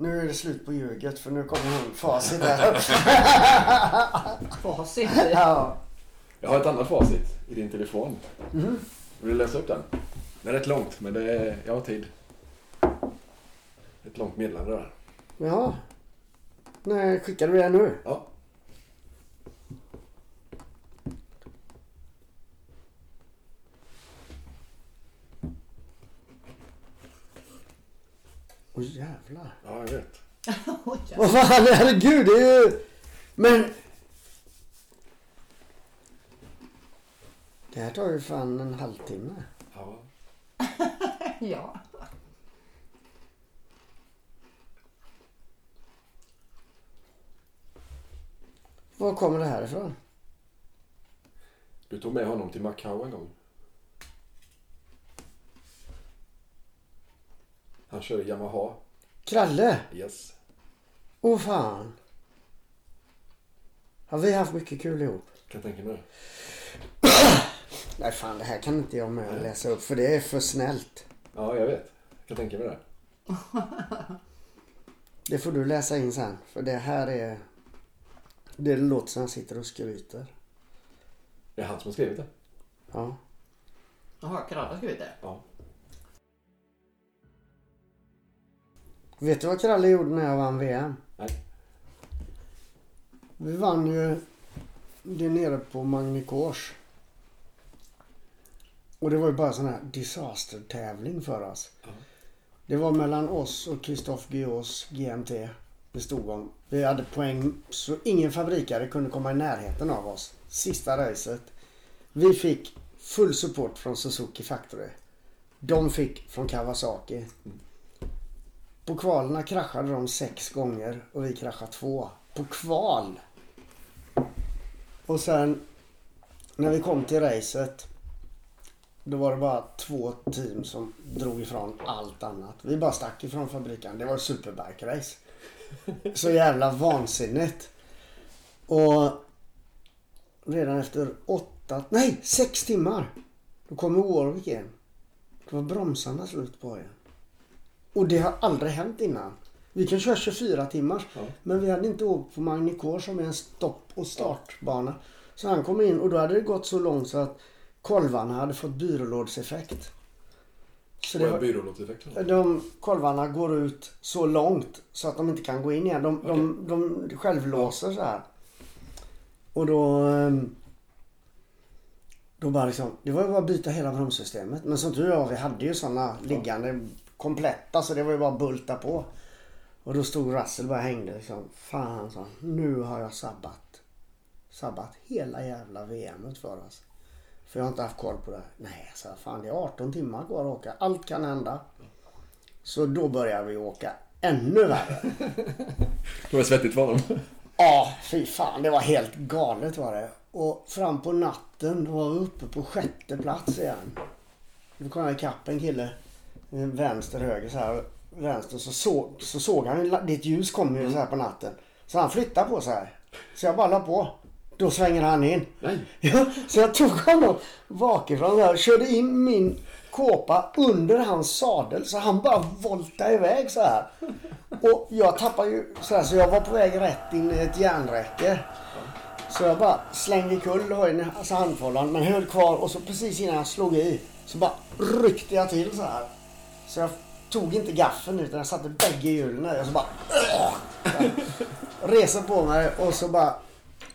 Nu är det slut på ljuget för nu kommer hon facit här. Facit. ja. Jag har ett annat facit i din telefon. Mhm. Vill du läsa upp den? Det är rätt långt, men det är, jag har tid. Ett långt meddelande där. Jaha. Nej, skickar du det nu? Ja. Åh jävlar. Ja, jag vet. Oj, ja. Vad fan, herregud det är ju... Men... Det här tar ju fan en halvtimme. Ja. ja. Var kommer det här ifrån? Du tog med honom till Macau en gång. Han kör Yamaha. Kralle? Yes. Åh fan. Har vi haft mycket kul ihop? Kan tänka mig. Nej fan, det här kan inte jag med läsa upp för det är för snällt. Ja, jag vet. Kan tänka mig det. Det får du läsa in sen. För det här är... Det låter som jag sitter och skryter. Det är han som har skrivit det. Ja. Jaha, Kralle har skrivit det. Ja. Vet du vad Kralle gjorde när jag vann VM? Nej. Vi vann ju det nere på Magnikors. Och det var ju bara sån här disaster-tävling för oss. Ja. Det var mellan oss och Christophe Guillauds GMT. Det stod om. Vi hade poäng så ingen fabrikare kunde komma i närheten av oss. Sista racet. Vi fick full support från Suzuki Factory. De fick från Kawasaki. På kvalerna kraschade de sex gånger och vi kraschade två. På kval! Och sen när vi kom till racet. Då var det bara två team som drog ifrån allt annat. Vi bara stack ifrån fabriken. Det var superbike-race. Så jävla vansinnigt. Och redan efter åtta, nej sex timmar. Då kommer Warwick in. Då var bromsarna slut på igen. Och det har aldrig hänt innan. Vi kan köra 24 timmar. Ja. Men vi hade inte åkt på Magnicor som är en stopp och startbana. Så han kom in och då hade det gått så långt så att kolvarna hade fått byrålådseffekt. Så Vad är var, byrålåtseffekten? de kolvarna går ut så långt så att de inte kan gå in igen. De, de, de självlåser så här. Och då... ehm, Då bara liksom, det var ju bara att byta hela bromssystemet. Men som tur var, vi hade ju sådana liggande kompletta så det var ju bara att bulta på. Och då stod Russell bara hängde liksom. Fan sa nu har jag sabbat. Sabbat hela jävla VMet för oss. För jag har inte haft koll på det. Nej, så fan det är 18 timmar kvar att åka. Allt kan hända. Så då börjar vi åka ännu värre. Det var svettigt för honom. Ja, fy fan. Det var helt galet var det. Och fram på natten då var vi uppe på sjätte plats igen. Då kom jag ikapp en kille. Vänster, höger så här. Vänster så såg, så såg han ditt ljus kommer ju så här på natten. Så han flyttade på sig. Så jag bara la på. Då svänger han in. Nej. Ja, så jag tog honom bakifrån där och körde in min kåpa under hans sadel så han bara voltade iväg så här. Och jag tappade ju så här så jag var på väg rätt in i ett järnräcke. Så jag bara slängde kull höjden, alltså handfållan, men höll kvar och så precis innan jag slog i så bara ryckte jag till så här. Så jag tog inte gaffeln utan jag satte bägge hjulen och så bara. Reser på mig och så bara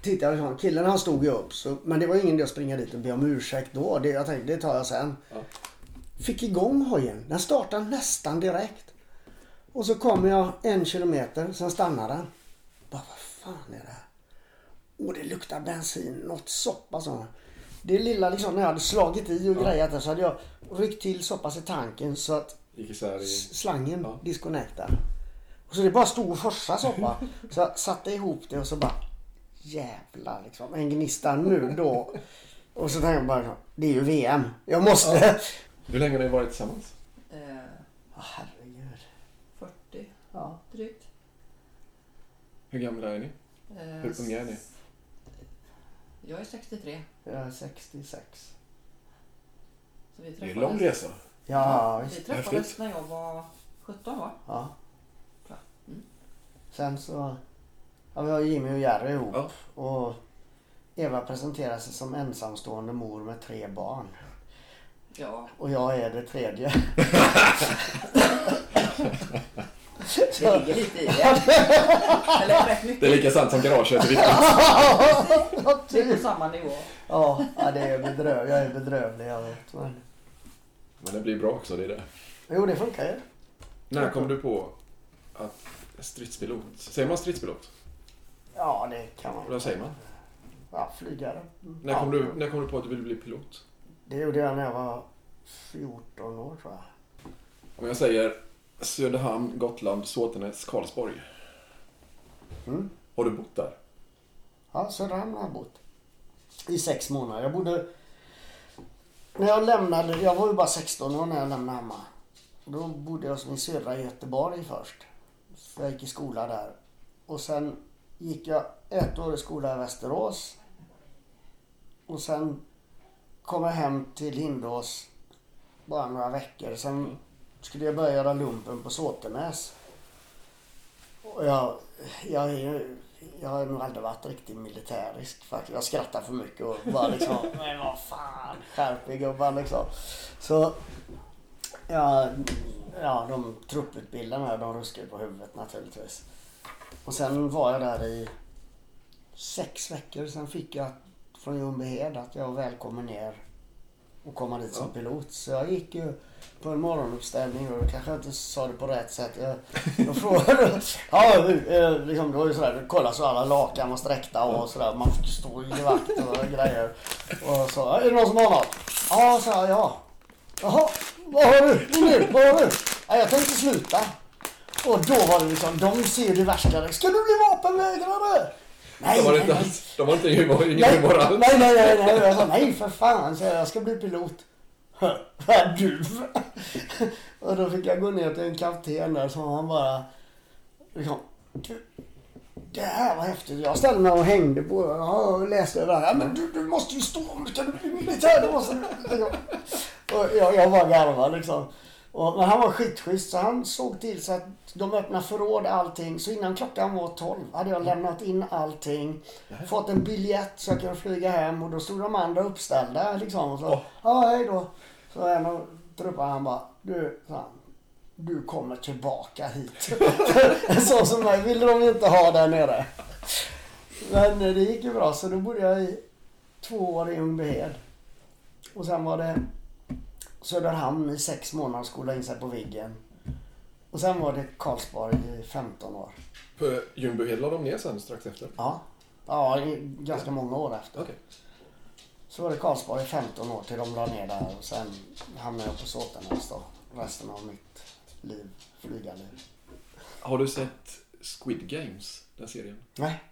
tittade jag. Killen han stod ju upp. Så, men det var ingen idé att springa dit och be om ursäkt då. Det, jag tänkte det tar jag sen. Fick igång hojen. Den startade nästan direkt. Och så kom jag en kilometer, sen stannade den. Bara, vad fan är det här? Och det luktar bensin, något soppa så. Det lilla liksom när jag hade slagit i och grejat där så hade jag ryckt till så pass i tanken så att Gick isär i... slangen Ja. disconnectade. Och så det bara stod och forsade soppa. Så jag satte ihop det och så bara jävlar liksom. En gnista nu då. Och så tänkte jag bara det är ju VM. Jag måste. Hur länge har ni varit tillsammans? Eh, Åh, herregud. 40 Ja. drygt. Hur gamla är ni? Eh, Hur unga är ni? Jag är 63. Jag är 66. Så vi Det är en lång resa. Ja, Vi visst. träffades Häftigt. när jag var 17 år. Ja. Mm. Sen så... Ja, vi har Jimmy och Jerry ihop. Ja. Och Eva presenterar sig som ensamstående mor med tre barn. Ja, Och jag är det tredje. det ligger lite i det. Eller rätt Det är lika sant som garaget är viktigt. Ja, Det är på typ. samma nivå. ja, ja, det är bedröv. jag är bedrövlig jag vet. Men... Men det blir bra också, det är det. Jo, det funkar ju. När kom du på att stridspilot, säger man stridspilot? Ja, det kan man. Vad säger man? Ja, flygare. När ja. kom, du, när kom du på att du ville bli pilot? Det gjorde jag när jag var 14 år tror jag. Om jag säger Söderhamn, Gotland, Såtenäs, Karlsborg. Mm. Har du bott där? Ja, Söderhamn har jag bott. I sex månader. Jag bodde... När jag lämnade, jag var ju bara 16 år när jag lämnade hemma. Då bodde jag som i södra Göteborg först. Så jag gick i skola där. Och sen gick jag ett år i skola i Västerås. Och sen kom jag hem till Hindås bara några veckor. Sen skulle jag börja göra lumpen på Såtenäs. Och jag, jag, är ju- jag har nog aldrig varit riktigt militärisk faktiskt. Jag skrattar för mycket och bara liksom, men vad fan, skärp er gubbar liksom. Så, ja, ja de trupputbildarna de ruskade på huvudet naturligtvis. Och sen var jag där i sex veckor. Sen fick jag från Ljungbyhed att jag var välkommen ner och komma dit som pilot. Så jag gick ju på en morgonuppställning och då kanske jag inte sa det på rätt sätt. Jag, då frågade ja, eh, liksom, det var ju sådär, kolla så alla lakan var sträckta och sådär. Man fick stå i vakt och grejer. Och så, är det någon som har något? Ja, sa jag, ja. Jaha, vad har du? Nu, vad har du? Ja, jag tänkte sluta. Och då var det liksom, de ser det värsta. Ska du bli vapenvägrare? Nej, De var nej, inte, nej. de var inte ingen ingen Nej, humor alls. nej, nej, nej, nej. Jag sa nej för fan, så jag, ska bli pilot. Är du? Och då fick jag gå ner till en kapten där som han bara liksom, du, det här var häftigt. Jag ställde mig och hängde på ja, och läste det där. Ja, men du, du måste ju stå om du ska bli militär. Du måste, liksom. Och jag, jag bara garvade liksom. Och, men han var skitschysst så han såg till så att de öppnade förråd allting. Så innan klockan var 12 hade jag lämnat in allting. Fått en biljett så jag kunde flyga hem och då stod de andra uppställda liksom. Och så, ja hej då. Så en av trupperna han bara, du, han, du kommer tillbaka hit. så som mig ville de inte ha där nere. Men det gick ju bra så då bodde jag i två år i Ljungbyhed. Och sen var det Söderhamn i sex månader och skola in sig på Viggen. Och sen var det Karlsborg i 15 år. På Ljungbyhed la de ner sen strax efter. Ja, ja ganska många år efter. Okej. Så var det Karlsborg i 15 år till de la ner där och sen hamnade jag på Såtenäs då. Resten av mitt liv, flygarliv. Har du sett Squid Games, den serien? Nej.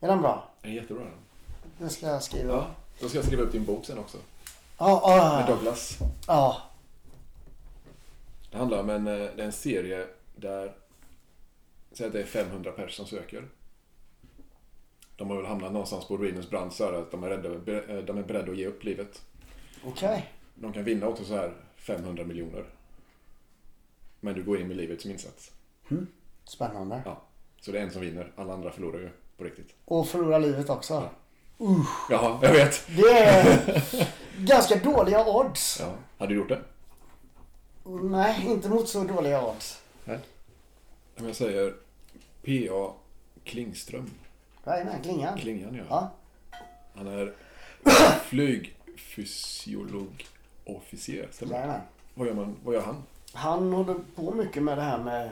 Är den bra? Den är jättebra den. Den ska jag skriva. Ja. Då ska jag skriva upp din bok sen också. Ja, ja, Med ja. Douglas. ja. Det handlar om en, eh, det är en serie där, säg att det är 500 personer som söker. De har väl hamnat någonstans på ruinens brant så här att de är, rädda, be- de är beredda att ge upp livet. Okej. De kan vinna också så här 500 miljoner. Men du går in med livet som insats. Spännande. Ja. Så det är en som vinner, alla andra förlorar ju på riktigt. Och förlora livet också. Jaha, jag vet. Det är ganska dåliga odds. Ja. Hade du gjort det? Nej, inte mot så dåliga odds. Nej. Om jag säger P.A. Klingström. Nej, klingan. Klingan ja. Ja. Han är flygfysiolog officer. Stämmer? Jajamän. Vad gör, man, vad gör han? Han håller på mycket med det här med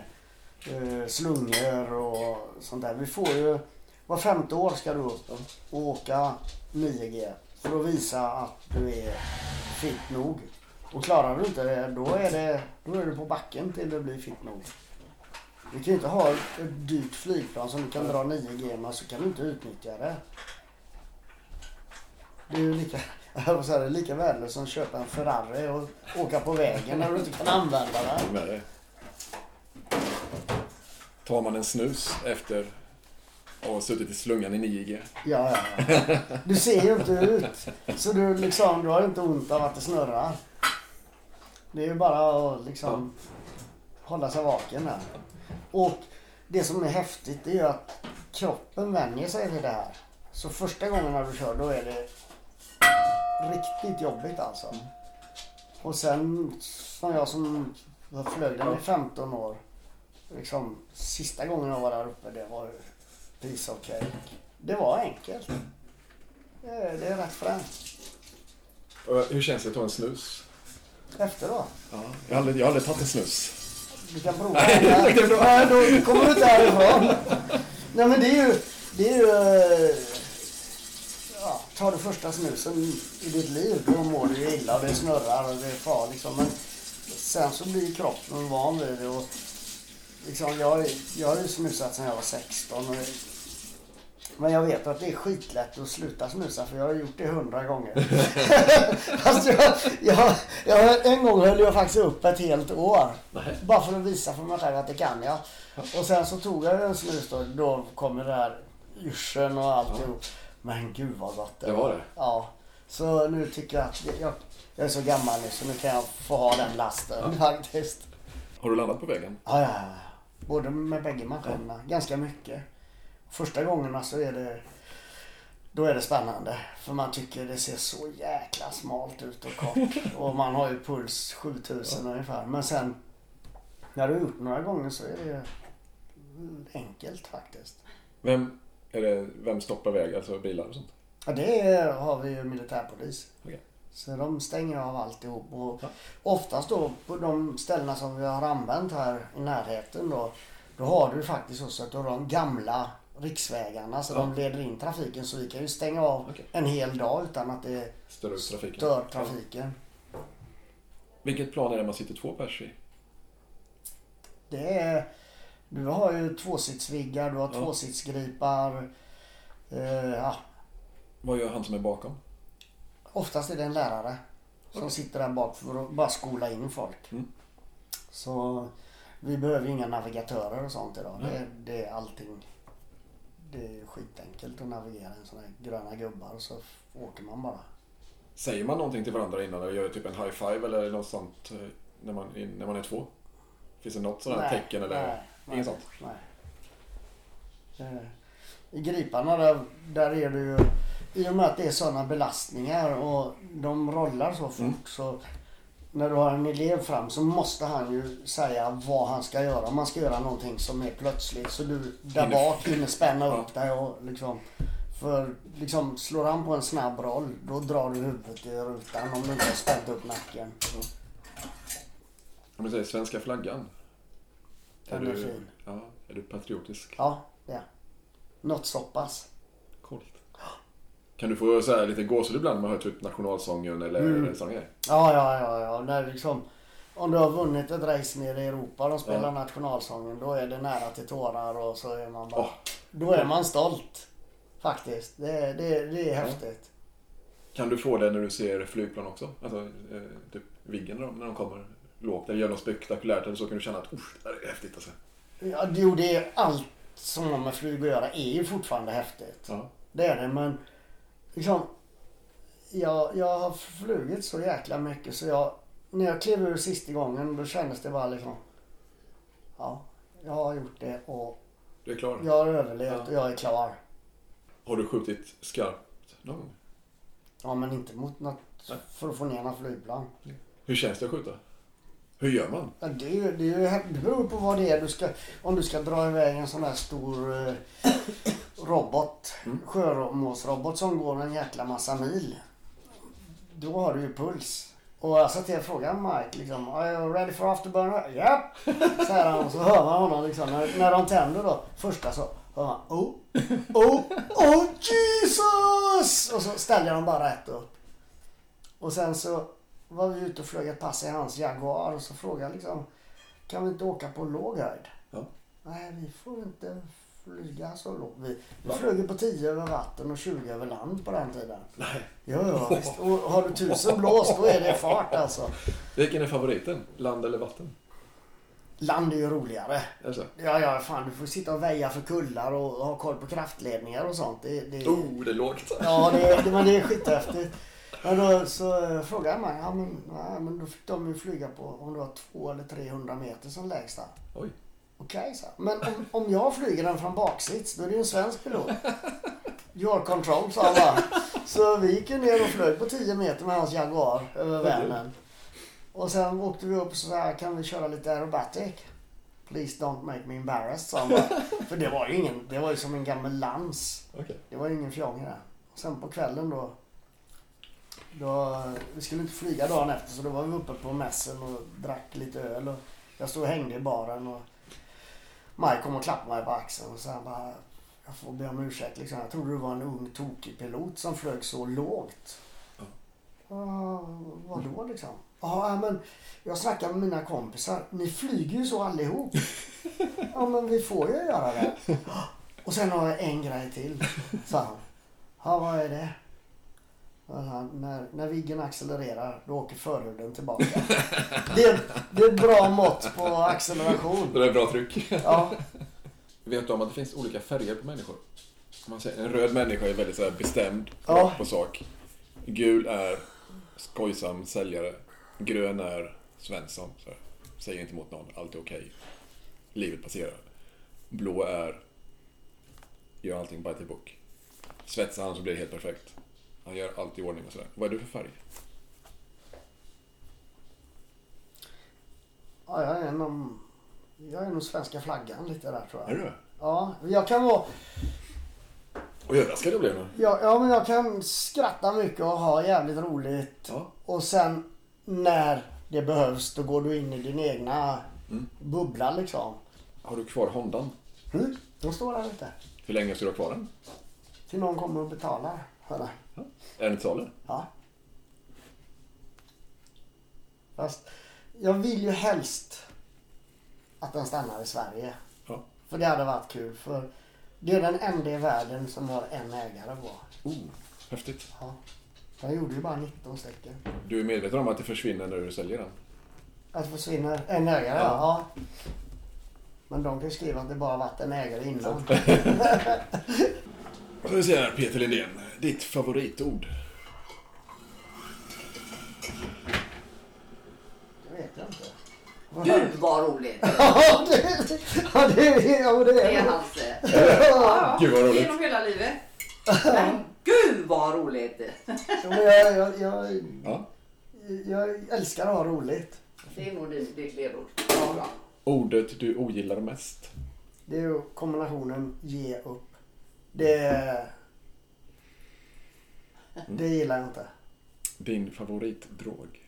eh, slungor och sånt där. Vi får ju, var femte år ska du upp och åka 9G för att visa att du är fit nog. Och klarar du inte det, då är, det, då är du på backen till du blir fit nog. Du kan ju inte ha ett dyrt flygplan som du kan dra 9G med så kan du inte utnyttja det. Det är ju lika, säga, det är lika värdelöst som att köpa en Ferrari och åka på vägen när du inte kan använda den. Tar man en snus efter ha suttit i slungan i 9G? Ja, ja, ja. Du ser ju inte ut. Så du, liksom, du har inte ont av att det snurrar. Det är ju bara att liksom hålla sig vaken där. Och det som är häftigt det är ju att kroppen vänjer sig vid det här. Så första gången när du kör då är det riktigt jobbigt alltså. Och sen som jag som flög den i 15 år. Liksom sista gången jag var där uppe det var piece of cake. Det var enkelt. Det är, rätt fränt. Och Hur känns det att ta en snus? Efter då? Ja. Jag, har aldrig, jag har aldrig tagit en snus. Du kan prova Nej. Nej, då kommer du inte härifrån. Nej men det är ju... Det är ju eh, ja, tar du första snusen i ditt liv då mår du illa och det snurrar och det är far liksom. Men sen så blir kroppen van vid det och liksom jag, jag har ju snusat sedan jag var 16. Och, men jag vet att det är skitlätt att sluta snusa för jag har gjort det hundra gånger. Fast jag, jag, jag, en gång höll jag faktiskt upp ett helt år. Nej. Bara för att visa för mig själv att det kan jag. Och sen så tog jag en snus då. Då kommer det här yrseln och alltihop. Men gud vad gott Det var det? Ja. Så nu tycker jag att jag, jag är så gammal nu så nu kan jag få ha den lasten faktiskt. Har du landat på vägen? Ja, ja, ja. Både med bägge maskinerna. Ganska mycket. Första gångerna så är det då är det spännande. För man tycker det ser så jäkla smalt ut och kort. Och man har ju puls 7000 ungefär. Men sen när du har gjort några gånger så är det enkelt faktiskt. Vem, är det, vem stoppar väg? Alltså bilar och sånt? Ja, det har vi ju militärpolis. Okej. Så de stänger av alltihop. Och Ja. oftast då på de ställena som vi har använt här i närheten då. Då har du faktiskt också att du har de gamla riksvägarna så Ja. de leder in trafiken. Så vi kan ju stänga av Okej. en hel dag utan att det Stör trafiken? stör trafiken. Vilket plan är det man sitter två pers i? Det är, du har ju tvåsitsviggar, du har Ja. tvåsitsgripar. Eh, ja, Vad gör han som är bakom? Oftast är det en lärare som sitter där bak för att bara skola in folk. Mm. Så vi behöver inga navigatörer och sånt idag. Nej. Det, det är allting. Det är skitenkelt att navigera en sån här gröna gubbar och så åker man bara. Säger man någonting till varandra innan och gör typ en high five eller något sånt eh, när man, när man är två? Finns det något sådant här Nej, tecken eller? nej, Inget nej, sånt? Nej. Eh, I griparna där, där är det ju i och med att det är sådana belastningar och de rollar så fort Mm. så när du har en elev fram så måste han ju säga vad han ska göra. Om man ska göra någonting som är plötsligt så du där bak hinner spänna upp dig och liksom för liksom slår han på en snabb roll då drar du huvudet i rutan om du inte har spänt upp nacken. Om du säger svenska flaggan. Den är fin. Ja, är du patriotisk? Ja, ja. Något så pass. Kan du få så här lite gåshud ibland när man hör typ nationalsången eller Mm. en sån grej? Ja, ja, ja, ja. När liksom, om du har vunnit ett race nere i Europa och spelar Ja. nationalsången, då är det nära till tårar och så är man bara... Åh. Då är man stolt. Faktiskt. Det, är- det, det är häftigt. Kan du få det när du ser flygplan också? Alltså eh, typ Viggen när de, när de kommer lågt eller gör något spektakulärt eller så kan du känna att Usch, det här är häftigt alltså. Ja, jo, det är allt som har med flyg att göra är ju fortfarande häftigt. Ja. Det är det, men liksom... Jag, jag har flugit så jäkla mycket så jag... När jag klev ur sista gången då kändes det bara liksom... Ja, jag har gjort det och Du är klar? jag har överlevt Ja. och jag är klar. Har du skjutit skarpt någon gång? Ja, men inte mot något Nej. för att få ner något flygplan. Hur känns det att skjuta? Hur gör man? Ja, det, är ju, det, är ju, det beror på vad det är du ska... Om du ska dra iväg en sån här stor eh, robot, Mm. sjömålsrobot som går en jäkla massa mil. Då har du ju puls. Och jag satt till och frågade Mike liksom, Are you ready for afterburner? Japp! Säger han och så hör man honom liksom. När, när de tänder då, första så hör man Oh, oh, oh Jesus! Och så ställer de bara rätt upp. Och sen så var vi ute och flög ett pass i hans Jaguar och så frågade jag liksom Kan vi inte åka på låg höjd? Ja. Nej, vi får inte flyga så lågt. Vi, vi flög på 10 över vatten och 20 över land på den tiden. Nej. Ja, ja visst. Och har du tusen blås då är det fart alltså. Vilken är favoriten? Land eller vatten? Land är ju roligare. Alltså. Ja, ja, fan du får sitta och väja för kullar och ha koll på kraftledningar och sånt. Det, det, Oh, det är lågt. Ja, det, det, men det är skithäftigt. Men då så frågade mig, ja men, ja men då fick de ju flyga på om det var 200 eller 300 meter som lägsta. Oj. Okej, så. Men om, om jag flyger den från baksits, då är det ju en svensk pilot. Your control, sa han bara. Så vi gick ju ner och flög på 10 meter med hans Jaguar över Vänern. Och sen åkte vi upp och så här, kan vi köra lite aerobatic? Please don't make me embarrassed, sa han bara. För det var ju ingen, det var ju som en gammal lans. Okej. Det var ju ingen fjong det. Och sen på kvällen då, då... Vi skulle inte flyga dagen efter så då var vi uppe på mässen och drack lite öl. Och jag stod och hängde i baren och Maj kom och klappade mig på axeln och sa bara jag får be om ursäkt liksom. Jag trodde du var en ung tokig pilot som flög så lågt. Ja. Ja, vadå liksom? Ja, men jag snackar med mina kompisar. Ni flyger ju så allihop. Ja, men vi får ju göra det. Och sen har jag en grej till, sa han. Ja, vad är det? Han, när, när Viggen accelererar, då åker förhuden tillbaka. Det är, det är ett bra mått på acceleration. Det är bra tryck. Ja, Vet du om att det finns olika färger på människor? Man säger, en röd människa är väldigt så här bestämd Ja. på sak. Gul är skojsam säljare. Grön är Svensson. Så. Säger inte emot någon, allt är okej. Livet passerar. Blå är gör allting by the book. Svetsar han så blir det helt perfekt. Han gör allt i ordning och sådär. Vad är du för färg? ja jag är nog... Jag är nog svenska flaggan lite där tror jag. Är du? Ja, jag kan vara... Och överraskad jag blev nu. Ja, ja, men jag kan skratta mycket och ha jävligt roligt. Ja. Och sen när det behövs då går du in i din egna Mm. bubbla liksom. Har du kvar Hondan? Mm, de står där ute. Hur länge ska du ha kvar den? Till någon kommer och betalar. Hörru. Är den till salu? Ja. Fast jag vill ju helst att den stannar i Sverige. Ja. För det hade varit kul. För det är den enda i världen som har en ägare på. Oh, häftigt. Ja. Jag gjorde ju bara 19 stycken. Du är medveten om att det försvinner när du säljer den? Att det försvinner en ägare, ja. ja. Men de kan ju skriva att det bara varit en ägare innan. Vi säga här, Peter Lindén? Ditt favoritord? Det vet jag inte. Gud vad roligt. Ja, det, ja, det, ja, det Det är är det. hans... eh, Ja, Gud, vad roligt. Genom hela livet. Men gud vad roligt. Jag, jag, jag, Ja. jag älskar att ha roligt. Det är nog ditt ditt ledord. Ja. Ordet du ogillar mest? Det är ju kombinationen ge upp. Det, det gillar jag inte. Din favoritdrog?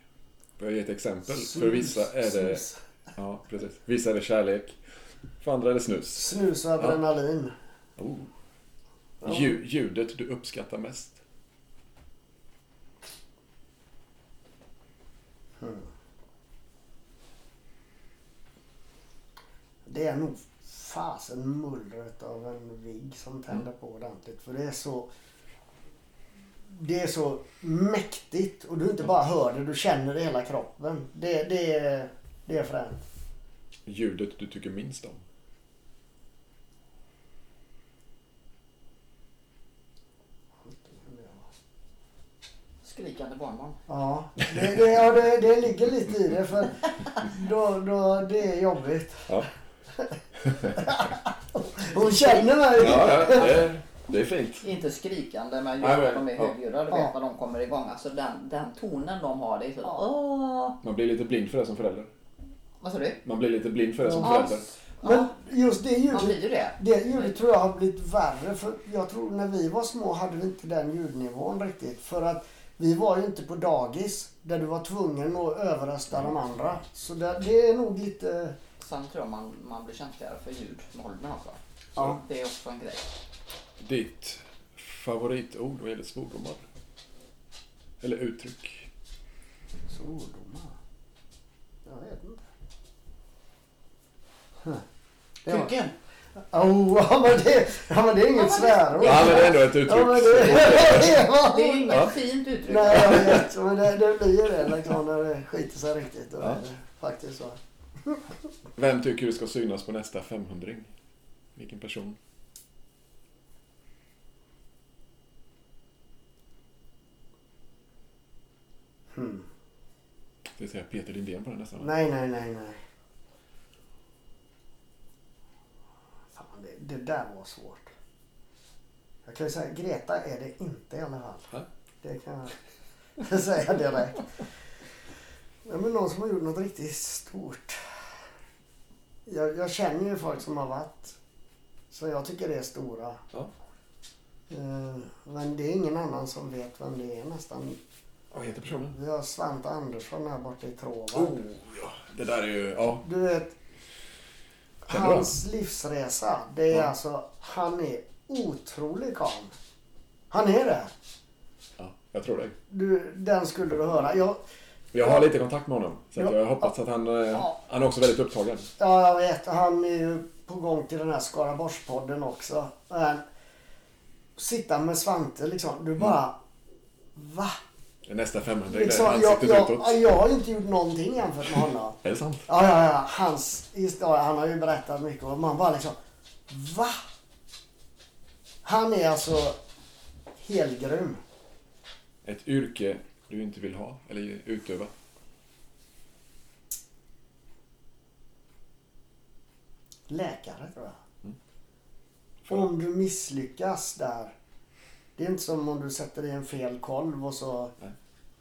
Jag ge ett exempel? Snus, För vissa är det... Snus, Ja, precis. Vissa är det kärlek. För andra är det snus. snus och adrenalin. Oh. Ja. Lju- ljudet du uppskattar mest? Det är nog fasen mullret av en vigg som tänder på ordentligt. För det är så... Det är så mäktigt och du inte bara hör det, du känner det i hela kroppen. Det, det, är, det är fränt. Ljudet du tycker minst om? Skrikande barnbarn. Ja, det, det, ja det, det ligger lite i det för då, då, det är jobbigt. Ja, Hon känner mig. ja, ja det, är, fint. Inte skrikande men Nej, just men- att de är högljudda. Du Ja. vet när de kommer igång. Alltså den, den tonen de har. Det är så... Åh. Man blir lite blind för det som förälder. Vad sa du? Man blir lite blind för det som Ja. förälder. Men just det ljudet, det. det ljudet tror jag har blivit värre. För jag tror när vi var små hade vi inte den ljudnivån riktigt. För att vi var ju inte på dagis där du var tvungen att överrösta de andra. Så det, det är nog lite... Sen tror jag man, man blir känsligare för ljud med åldern också. Så Ja. det är också en grej. Ditt favoritord vad gäller svordomar? Eller uttryck? Svordomar? Jag vet inte. Huh. Var- Kuken! Oh, ja, men det, ja, men det är inget svärord. Ja, men det är ändå ett uttryck. Ja, men det, det är inget Ja. fint uttryck. Nej, jag vet. Men det, det blir det liksom när det skiter sig riktigt. Då Ja. är det faktiskt så. Vem tycker du ska synas på nästa 500 Vilken person? Hmm. Det säger Peter Lindén på den nästan. Nej, nej, nej, nej. det, det där var svårt. Jag kan ju säga Greta är det inte i alla fall. Nej. Det kan jag säga direkt. Ja, men någon som har gjort något riktigt stort. Jag, jag känner ju folk som har varit så jag tycker det är stora. Ja. Eh, Men det är ingen annan som vet vem det är nästan. Vad heter personen? Vi har Svante Andersson här borta i Tråvad. Oh, ja. Det där är ju... Ja. Du vet, Känner hans livsresa, det är Ja. alltså, han är otrolig karl. Han är det. ja. Jag tror det. Du, den skulle du höra. Jag, Jag har lite kontakt med honom. Så jag hoppas att han... eh, Ja. Han är också väldigt upptagen. ja, jag vet, han är ju på gång till den här Skaraborgspodden också. Men, sitta med Svante liksom, du bara, va? Nästa 500 Liksom, jag, jag, jag har inte gjort någonting jämfört med honom. Är det sant? Ja, ja, ja. Hans historia, han har ju berättat mycket och man bara liksom, va? Han är alltså helgrym. Ett yrke du inte vill ha eller utöva. Läkare tror jag. För- Om du misslyckas där. Det är inte som om du sätter i en fel kolv och så Nej.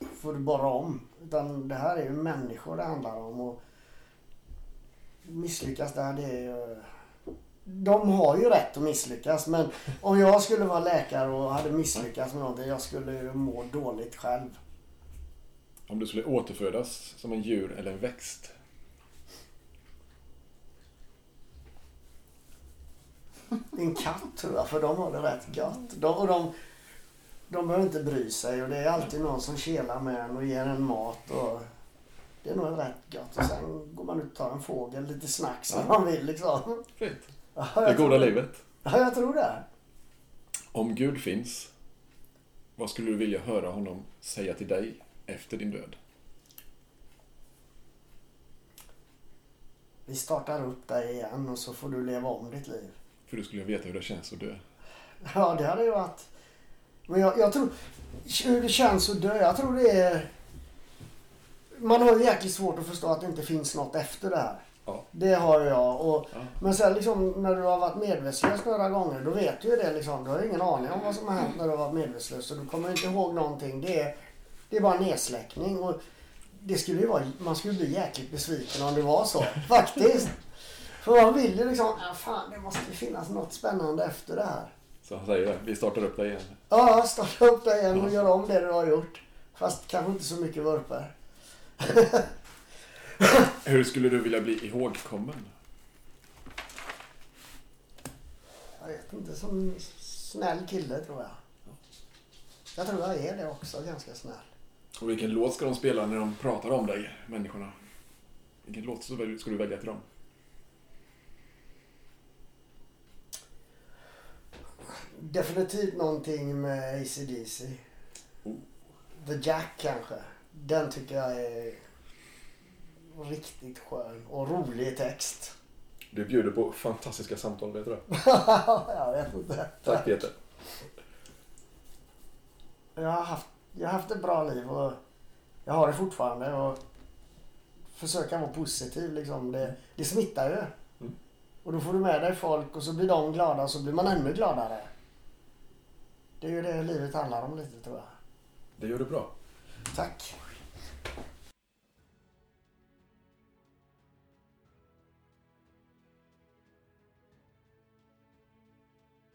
Får du bara om. Utan det här är ju människor det handlar om. Och misslyckas där det är ju... De har ju rätt att misslyckas men om jag skulle vara läkare och hade misslyckats med någonting jag skulle ju må dåligt själv. Om du skulle återfödas som en djur eller en växt. En katt tror jag, för de har det rätt gött. De, och de, de behöver inte bry sig och det är alltid någon som kelar med en och ger en mat. Och det är nog rätt gött. Och sen går man ut och tar en fågel, lite snacks om man vill liksom. Fint. Ja, Det goda livet. Ja, jag tror det. Om Gud finns, vad skulle du vilja höra honom säga till dig efter din död? Vi startar upp dig igen och så får du leva om ditt liv. För du skulle veta hur det känns att dö. Ja, det hade ju varit... Men jag, jag tror... Hur det känns att dö, jag tror det är... Man har ju jäkligt svårt att förstå att det inte finns något efter det här. Ja. Det har jag. Och, Ja. Men sen liksom när du har varit medvetslös några gånger, då vet du ju det liksom. Du har ju ingen aning om vad som har hänt när du har varit medvetslös. Och du kommer inte ihåg någonting. Det är, det är bara nedsläckning. Och det skulle ju vara, man skulle bli jäkligt besviken om det var så. Faktiskt. För man vill ju liksom, ja, fan det måste ju finnas något spännande efter det här. Så han säger det. Vi startar upp dig igen. Ja, starta upp det igen och göra om det du har gjort. Fast kanske inte så mycket vurper. Hur skulle du vilja bli ihågkommen? Jag vet inte, som snäll kille tror jag. Jag tror jag är det också, ganska snäll. Och vilken låt ska de spela när de pratar om dig, människorna? Vilken låt ska du välja till dem? Definitivt någonting med ACDC. Oh. The Jack kanske. Den tycker jag är riktigt skön och rolig text. Du bjuder på fantastiska samtal, vet du det? jag vet inte. Tack Peter. Jag har, haft, jag har haft ett bra liv och jag har det fortfarande. Och försöka vara positiv liksom. Det, det smittar ju. Mm. Och då får du med dig folk och så blir de glada och så blir man ännu gladare. Det är ju det livet handlar om lite tror jag. Det gör du bra. Tack.